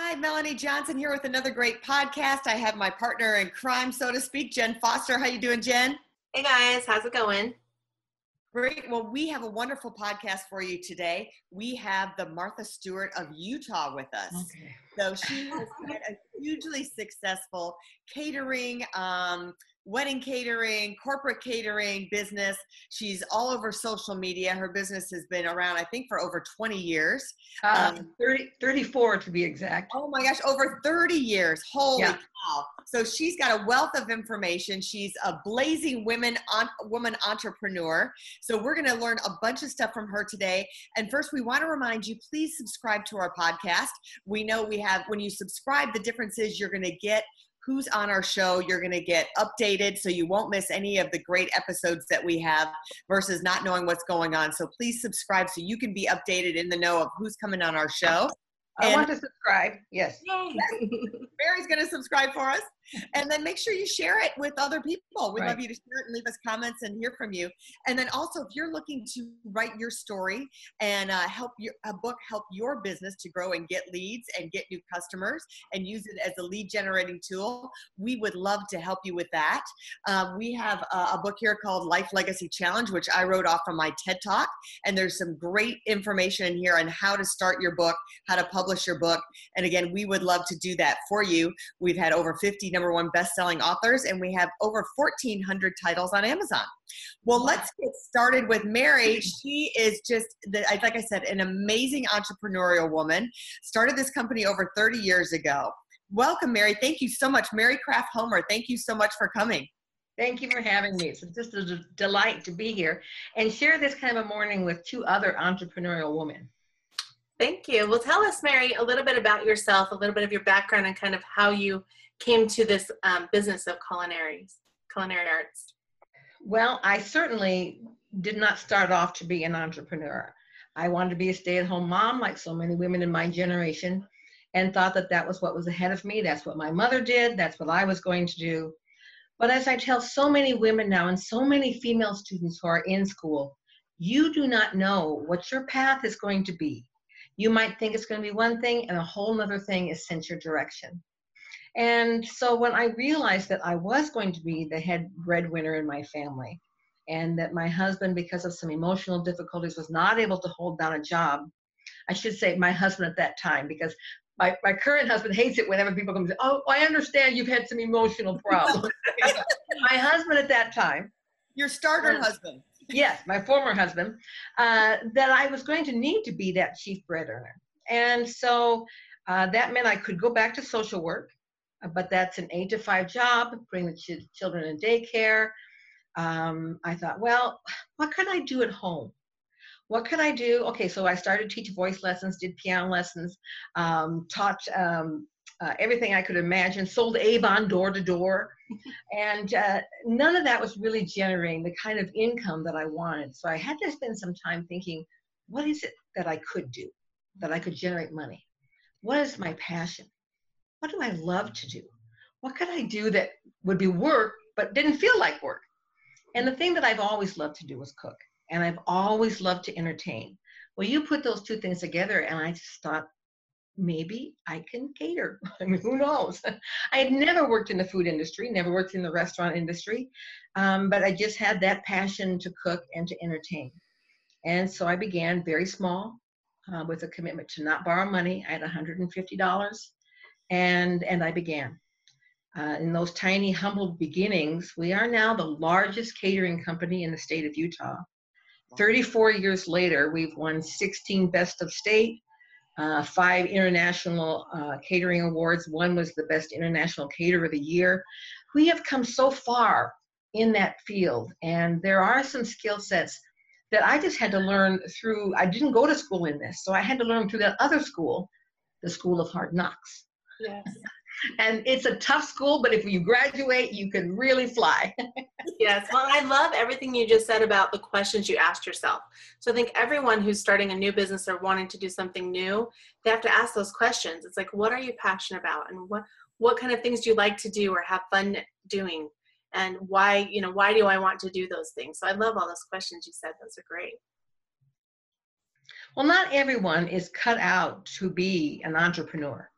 Hi, Melanie Johnson here with another great podcast. I have my partner in crime, so to speak, Jen Foster. How you doing, Jen? Hey guys, how's it going? Great. Well, we have a wonderful podcast for you today. We have the Martha Stewart of Utah with us. Okay. So she has had a hugely successful catering, um, wedding catering, corporate catering business. She's all over social media. Her business has been around, I think, for over 20 years. Uh, um, 30, 34 to be exact. Oh my gosh, over 30 years. Holy yeah. cow. So she's got a wealth of information. She's a blazing women on, woman entrepreneur. So we're going to learn a bunch of stuff from her today. And first, we want to remind you please subscribe to our podcast. We know we have, when you subscribe, the difference is you're going to get who's on our show. You're going to get updated so you won't miss any of the great episodes that we have versus not knowing what's going on. So please subscribe so you can be updated in the know of who's coming on our show. I want to subscribe. Yes. Mary's going to subscribe for us and then make sure you share it with other people. We'd right. love you to share it and leave us comments and hear from you. And then also, if you're looking to write your story and uh, help your a book help your business to grow and get leads and get new customers and use it as a lead generating tool, we would love to help you with that. Um, we have a, a book here called Life Legacy Challenge, which I wrote off from my TED Talk, and there's some great information in here on how to start your book, how to publish your book, and again, we would love to do that for you. We've had over 50 number one best-selling authors, and we have over 1,400 titles on Amazon. Well, let's get started with Mary. She is just, the, like I said, an amazing entrepreneurial woman. Started this company over 30 years ago. Welcome, Mary. Thank you so much. Mary Crafts Homer, thank you so much for coming. Thank you for having me. It's just a delight to be here and share this kind of a morning with two other entrepreneurial women. Thank you. Well, tell us, Mary, a little bit about yourself, a little bit of your background, and kind of how you came to this um, business of culinary culinary arts? Well, I certainly did not start off to be an entrepreneur. I wanted to be a stay-at-home mom, like so many women in my generation, and thought that that was what was ahead of me. That's what my mother did. That's what I was going to do. But as I tell so many women now, and so many female students who are in school, you do not know what your path is going to be. You might think it's going to be one thing, and a whole other thing is sent your direction. And so when I realized that I was going to be the head breadwinner in my family, and that my husband, because of some emotional difficulties, was not able to hold down a job, I should say my husband at that time, because my, my current husband hates it whenever people come and say, Oh, I understand you've had some emotional problems. my husband at that time. Your starter husband. Yes, my former husband, uh, that I was going to need to be that chief bread earner. And so uh, that meant I could go back to social work but that's an eight to five job, bring the ch- children in daycare. Um, I thought, well, what could I do at home? What could I do? Okay, so I started teach voice lessons, did piano lessons, um, taught um, uh, everything I could imagine, sold Avon door to door. And uh, none of that was really generating the kind of income that I wanted. So I had to spend some time thinking, what is it that I could do, that I could generate money? What is my passion? what do I love to do? What could I do that would be work but didn't feel like work? And the thing that I've always loved to do was cook, and I've always loved to entertain. Well, you put those two things together, and I just thought, maybe I can cater. I mean, who knows? I had never worked in the food industry, never worked in the restaurant industry, um, but I just had that passion to cook and to entertain. And so I began very small uh, with a commitment to not borrow money. I had $150 and and I began. Uh, in those tiny, humble beginnings, we are now the largest catering company in the state of Utah. 34 years later, we've won 16 Best of State, uh, five international uh, catering awards. One was the Best International Caterer of the Year. We have come so far in that field, and there are some skill sets that I just had to learn through. I didn't go to school in this, so I had to learn through that other school, the School of Hard Knocks. Yes. And it's a tough school, but if you graduate, you can really fly. yes. Well, I love everything you just said about the questions you asked yourself. So I think everyone who's starting a new business or wanting to do something new, they have to ask those questions. It's like, what are you passionate about, and what what kind of things do you like to do or have fun doing, and why you know why do I want to do those things? So I love all those questions you said. Those are great. Well, not everyone is cut out to be an entrepreneur.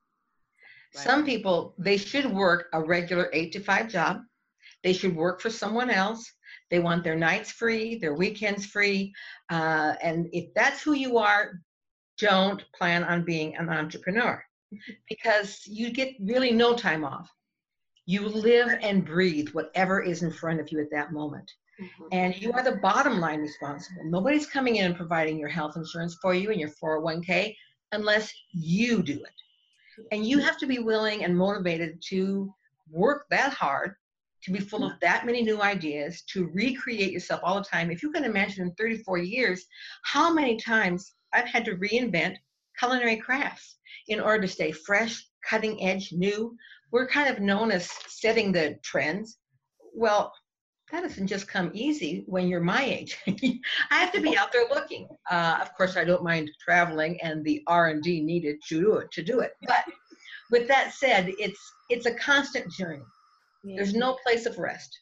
Right. Some people, they should work a regular eight to five job. They should work for someone else. They want their nights free, their weekends free. Uh, and if that's who you are, don't plan on being an entrepreneur because you get really no time off. You live and breathe whatever is in front of you at that moment. Mm-hmm. And you are the bottom line responsible. Nobody's coming in and providing your health insurance for you and your 401k unless you do it. And you have to be willing and motivated to work that hard, to be full of that many new ideas, to recreate yourself all the time. If you can imagine in 34 years, how many times I've had to reinvent culinary crafts in order to stay fresh, cutting edge, new. We're kind of known as setting the trends. Well, that doesn't just come easy when you're my age. I have to be out there looking. Uh, of course, I don't mind traveling and the R and D needed to do it. To do it, but with that said, it's it's a constant journey. Yeah. There's no place of rest.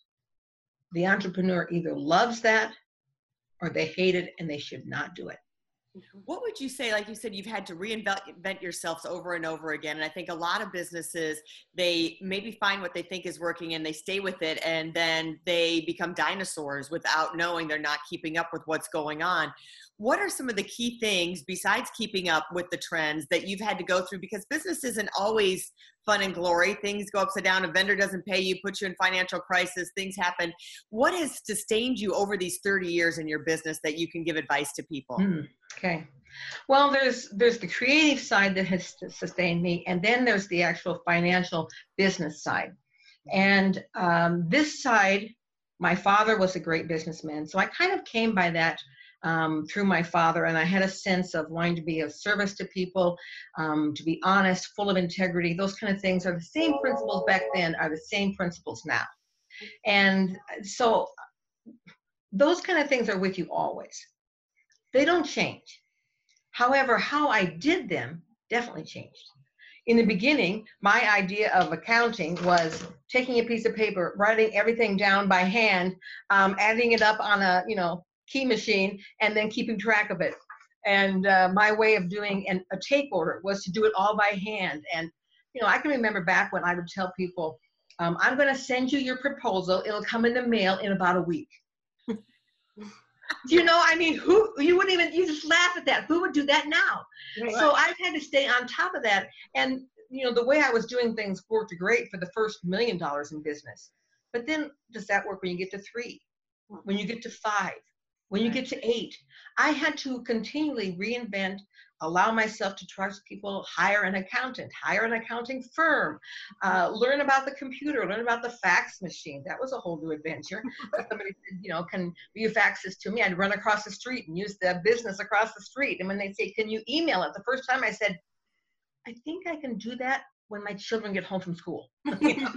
The entrepreneur either loves that or they hate it and they should not do it. What would you say? Like you said, you've had to reinvent yourselves over and over again. And I think a lot of businesses, they maybe find what they think is working and they stay with it. And then they become dinosaurs without knowing they're not keeping up with what's going on. What are some of the key things besides keeping up with the trends that you've had to go through? Because business isn't always fun and glory. Things go upside down. A vendor doesn't pay you, puts you in financial crisis. Things happen. What has sustained you over these 30 years in your business that you can give advice to people? Mm. Okay. Well, there's there's the creative side that has sustained me, and then there's the actual financial business side. And um, this side, my father was a great businessman, so I kind of came by that um, through my father, and I had a sense of wanting to be of service to people, um, to be honest, full of integrity. Those kind of things are the same principles back then, are the same principles now. And so those kind of things are with you always. They don't change. However, how I did them definitely changed. In the beginning, my idea of accounting was taking a piece of paper, writing everything down by hand, um, adding it up on a you know key machine, and then keeping track of it. And uh, my way of doing an, a take order was to do it all by hand. And you know, I can remember back when I would tell people, um, "I'm going to send you your proposal. It'll come in the mail in about a week." you know, I mean, who you wouldn't even you just laugh at that. Who would do that now? Right. So I've had to stay on top of that. And you know, the way I was doing things worked great for the first million dollars in business. But then does that work when you get to three? When you get to five? When you get to eight? I had to continually reinvent allow myself to trust people, hire an accountant, hire an accounting firm, uh, learn about the computer, learn about the fax machine. That was a whole new adventure. Somebody said, you know, can you fax this to me? I'd run across the street and use the business across the street. And when they say, can you email it? The first time I said, I think I can do that when my children get home from school. yeah.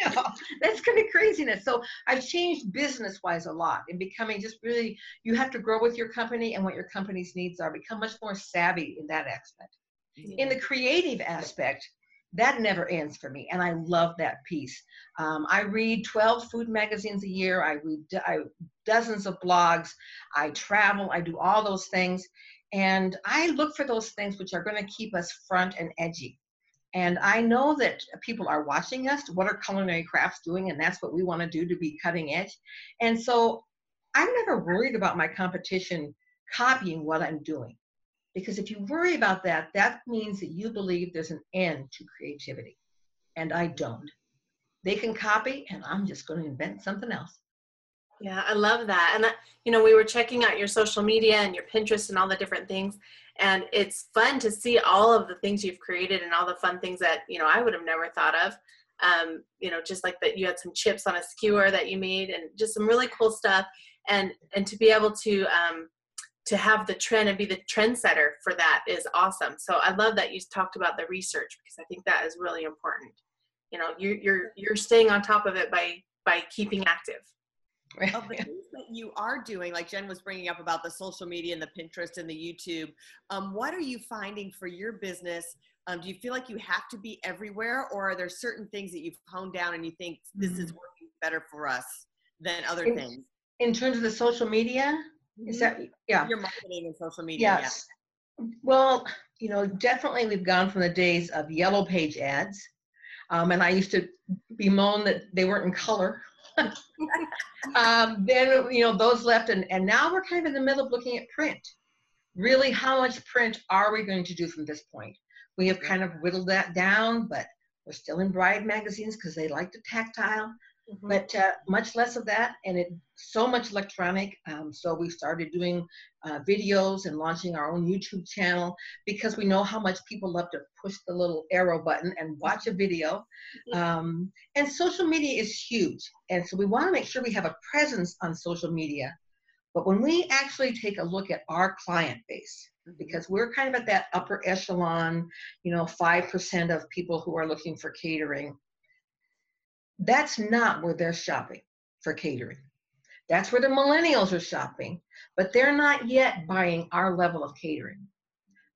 You know, that's kind of craziness. So I've changed business wise a lot in becoming just really, you have to grow with your company and what your company's needs are, become much more savvy in that aspect. Yeah. In the creative aspect, that never ends for me and i love that piece um, i read 12 food magazines a year i read I, dozens of blogs i travel i do all those things and i look for those things which are going to keep us front and edgy and I know that people are watching us. What are culinary crafts doing? And that's what we want to do to be cutting edge. And so I'm never worried about my competition copying what I'm doing. Because if you worry about that, that means that you believe there's an end to creativity. And I don't. They can copy, and I'm just going to invent something else. Yeah, I love that. And, that, you know, we were checking out your social media and your Pinterest and all the different things and it's fun to see all of the things you've created and all the fun things that you know i would have never thought of um, you know just like that you had some chips on a skewer that you made and just some really cool stuff and and to be able to um, to have the trend and be the trendsetter for that is awesome. So I love that you talked about the research because I think that is really important. You know, you're you're you're staying on top of it by by keeping active. Of the things that you are doing, like Jen was bringing up about the social media and the Pinterest and the YouTube, um, what are you finding for your business? Um, do you feel like you have to be everywhere, or are there certain things that you've honed down and you think this is Mm. working better for us than other In- things? In terms of the social media, is that yeah? Your marketing and social media. Yes. Well, you know, definitely we've gone from the days of yellow page ads. Um, and I used to bemoan that they weren't in color. Um, then, you know, those left. And, and now we're kind of in the middle of looking at print. Really, how much print are we going to do from this point? We have kind of whittled that down, but we're still in bride magazines because they like the tactile Mhm. but uh, much less of that and it so much electronic um, so we started doing uh, videos and launching our own youtube channel because we know how much people love to push the little arrow button and watch a video. Um, and social media is huge and so we want to make sure we have a presence on social media. But when we actually take a look at our client base because we're kind of at that upper echelon you know 5% of people who are looking for catering that's not where they're shopping for catering. That's where the millennials are shopping, but they're not yet buying our level of catering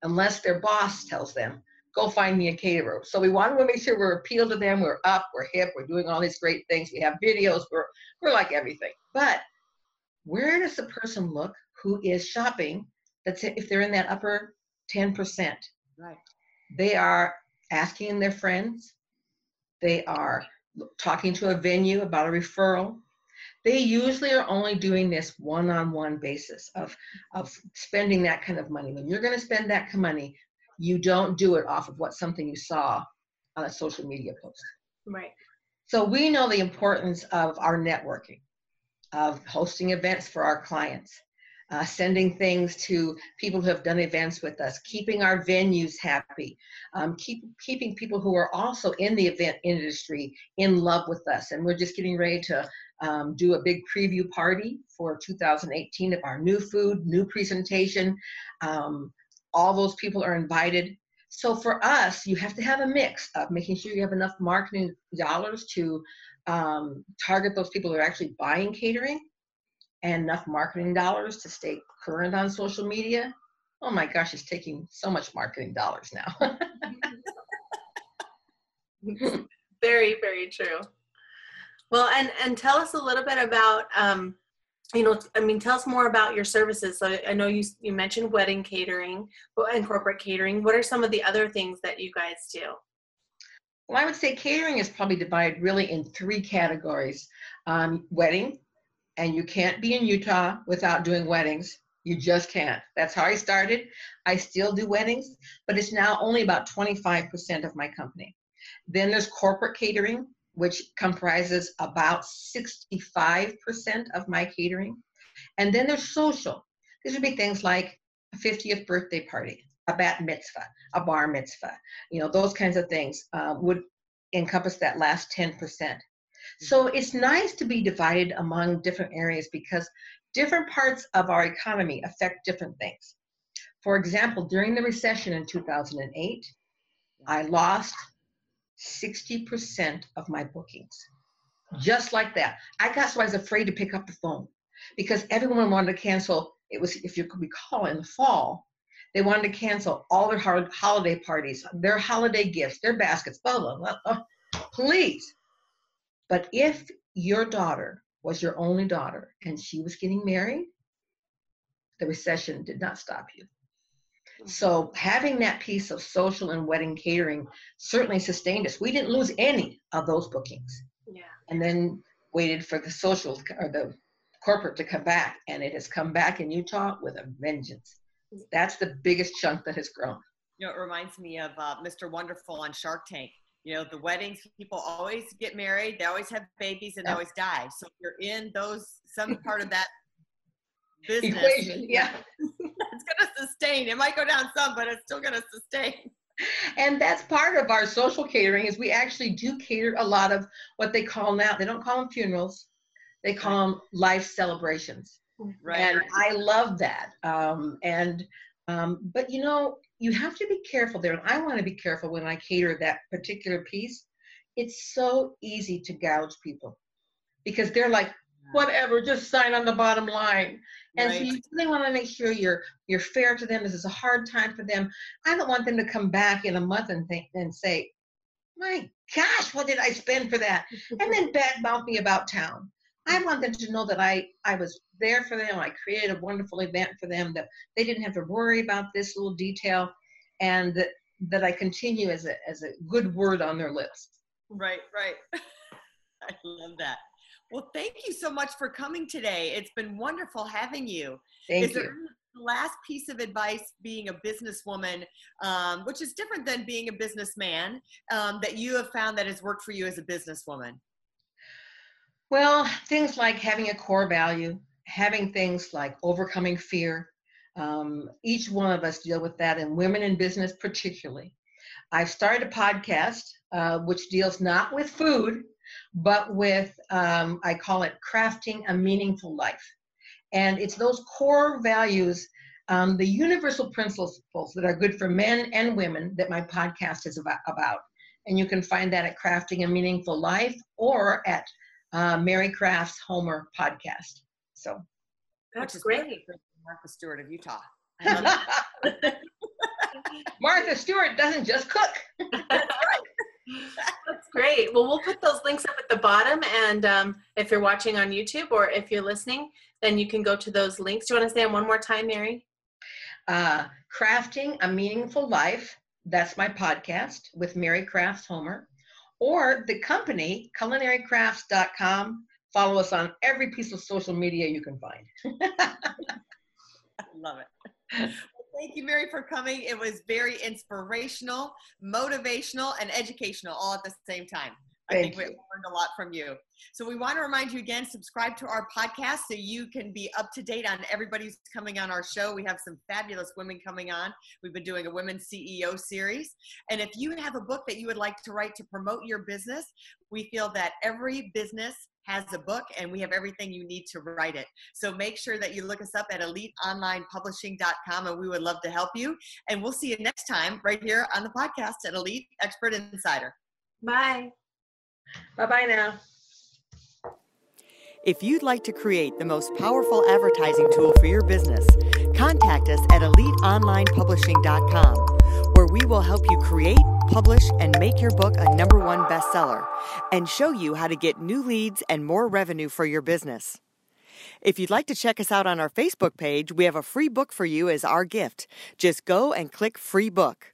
unless their boss tells them, go find me a caterer. So we want to make sure we're appeal to them, we're up, we're hip, we're doing all these great things. We have videos, we're, we're like everything. But where does the person look who is shopping? That's if they're in that upper 10%. Right. They are asking their friends. They are talking to a venue about a referral. They usually are only doing this one-on-one basis of, of spending that kind of money. When you're going to spend that kind of money, you don't do it off of what something you saw on a social media post. Right. So we know the importance of our networking, of hosting events for our clients, uh, sending things to people who have done events with us, keeping our venues happy, um, keep, keeping people who are also in the event industry in love with us. And we're just getting ready to um, do a big preview party for 2018 of our new food, new presentation. Um, all those people are invited. So for us, you have to have a mix of making sure you have enough marketing dollars to um, target those people who are actually buying catering and enough marketing dollars to stay current on social media. Oh my gosh, it's taking so much marketing dollars now. very very true well and and tell us a little bit about um you know i mean tell us more about your services so i know you you mentioned wedding catering and corporate catering what are some of the other things that you guys do well, I would say catering is probably divided really in three categories um, wedding, and you can't be in Utah without doing weddings. You just can't. That's how I started. I still do weddings, but it's now only about 25% of my company. Then there's corporate catering, which comprises about 65% of my catering. And then there's social. These would be things like a 50th birthday party, a bat mitzvah, a bar mitzvah, you know, those kinds of things uh, would encompass that last 10%. So it's nice to be divided among different areas because different parts of our economy affect different things. For example, during the recession in 2008, I lost 60% of my bookings. Just like that. I got so I was afraid to pick up the phone because everyone wanted to cancel. It was, if you could recall, in the fall, they wanted to cancel all their holiday parties, their holiday gifts, their baskets, blah, blah, blah. Oh, please. But if your daughter was your only daughter and she was getting married, the recession did not stop you. So having that piece of social and wedding catering certainly sustained us. We didn't lose any of those bookings. yeah And then waited for the social or the corporate to come back, and it has come back in Utah with a vengeance. That's the biggest chunk that has grown. You know, it reminds me of uh, Mr. Wonderful on Shark Tank. You know, the weddings, people always get married, they always have babies, and they always die. So if you're in those, some part of that business, Equation, yeah. it's going to sustain. It might go down some, but it's still going to sustain. And that's part of our social catering is we actually do cater a lot of what they call now, they don't call them funerals, they call them life celebrations. Right. And I love that. Um, and um, but you know, you have to be careful there. And I want to be careful when I cater that particular piece. It's so easy to gouge people because they're like, whatever, just sign on the bottom line. And right. so you really want to make sure you're you're fair to them. This is a hard time for them. I don't want them to come back in a month and think and say, My gosh, what did I spend for that? and then bad mouth me about town. I want them to know that I, I was there for them. I created a wonderful event for them, that they didn't have to worry about this little detail, and that, that I continue as a, as a good word on their lips. Right, right. I love that. Well, thank you so much for coming today. It's been wonderful having you. Thank is you. last piece of advice being a businesswoman, um, which is different than being a businessman, um, that you have found that has worked for you as a businesswoman? Well, things like having a core value, having things like overcoming fear. Um, each one of us deal with that, and women in business particularly. I've started a podcast uh, which deals not with food, but with, um, I call it crafting a meaningful life. And it's those core values, um, the universal principles that are good for men and women that my podcast is about. about. And you can find that at Crafting a Meaningful Life or at uh, Mary Crafts Homer podcast. So that's great. Martha Stewart of Utah. Martha Stewart doesn't just cook. That's great. Well, we'll put those links up at the bottom. And um, if you're watching on YouTube or if you're listening, then you can go to those links. Do you want to say them one more time, Mary? Uh, Crafting a Meaningful Life. That's my podcast with Mary Crafts Homer or the company, culinarycrafts.com. Follow us on every piece of social media you can find. I love it. Thank you, Mary, for coming. It was very inspirational, motivational, and educational all at the same time. I think we learned a lot from you. So we want to remind you again, subscribe to our podcast so you can be up to date on everybody who's coming on our show. We have some fabulous women coming on. We've been doing a women CEO series. And if you have a book that you would like to write to promote your business, we feel that every business has a book and we have everything you need to write it. So make sure that you look us up at eliteonlinepublishing.com and we would love to help you. And we'll see you next time right here on the podcast at Elite Expert Insider. Bye. Bye bye now. If you'd like to create the most powerful advertising tool for your business, contact us at eliteonlinepublishing.com, where we will help you create, publish, and make your book a number one bestseller and show you how to get new leads and more revenue for your business. If you'd like to check us out on our Facebook page, we have a free book for you as our gift. Just go and click free book.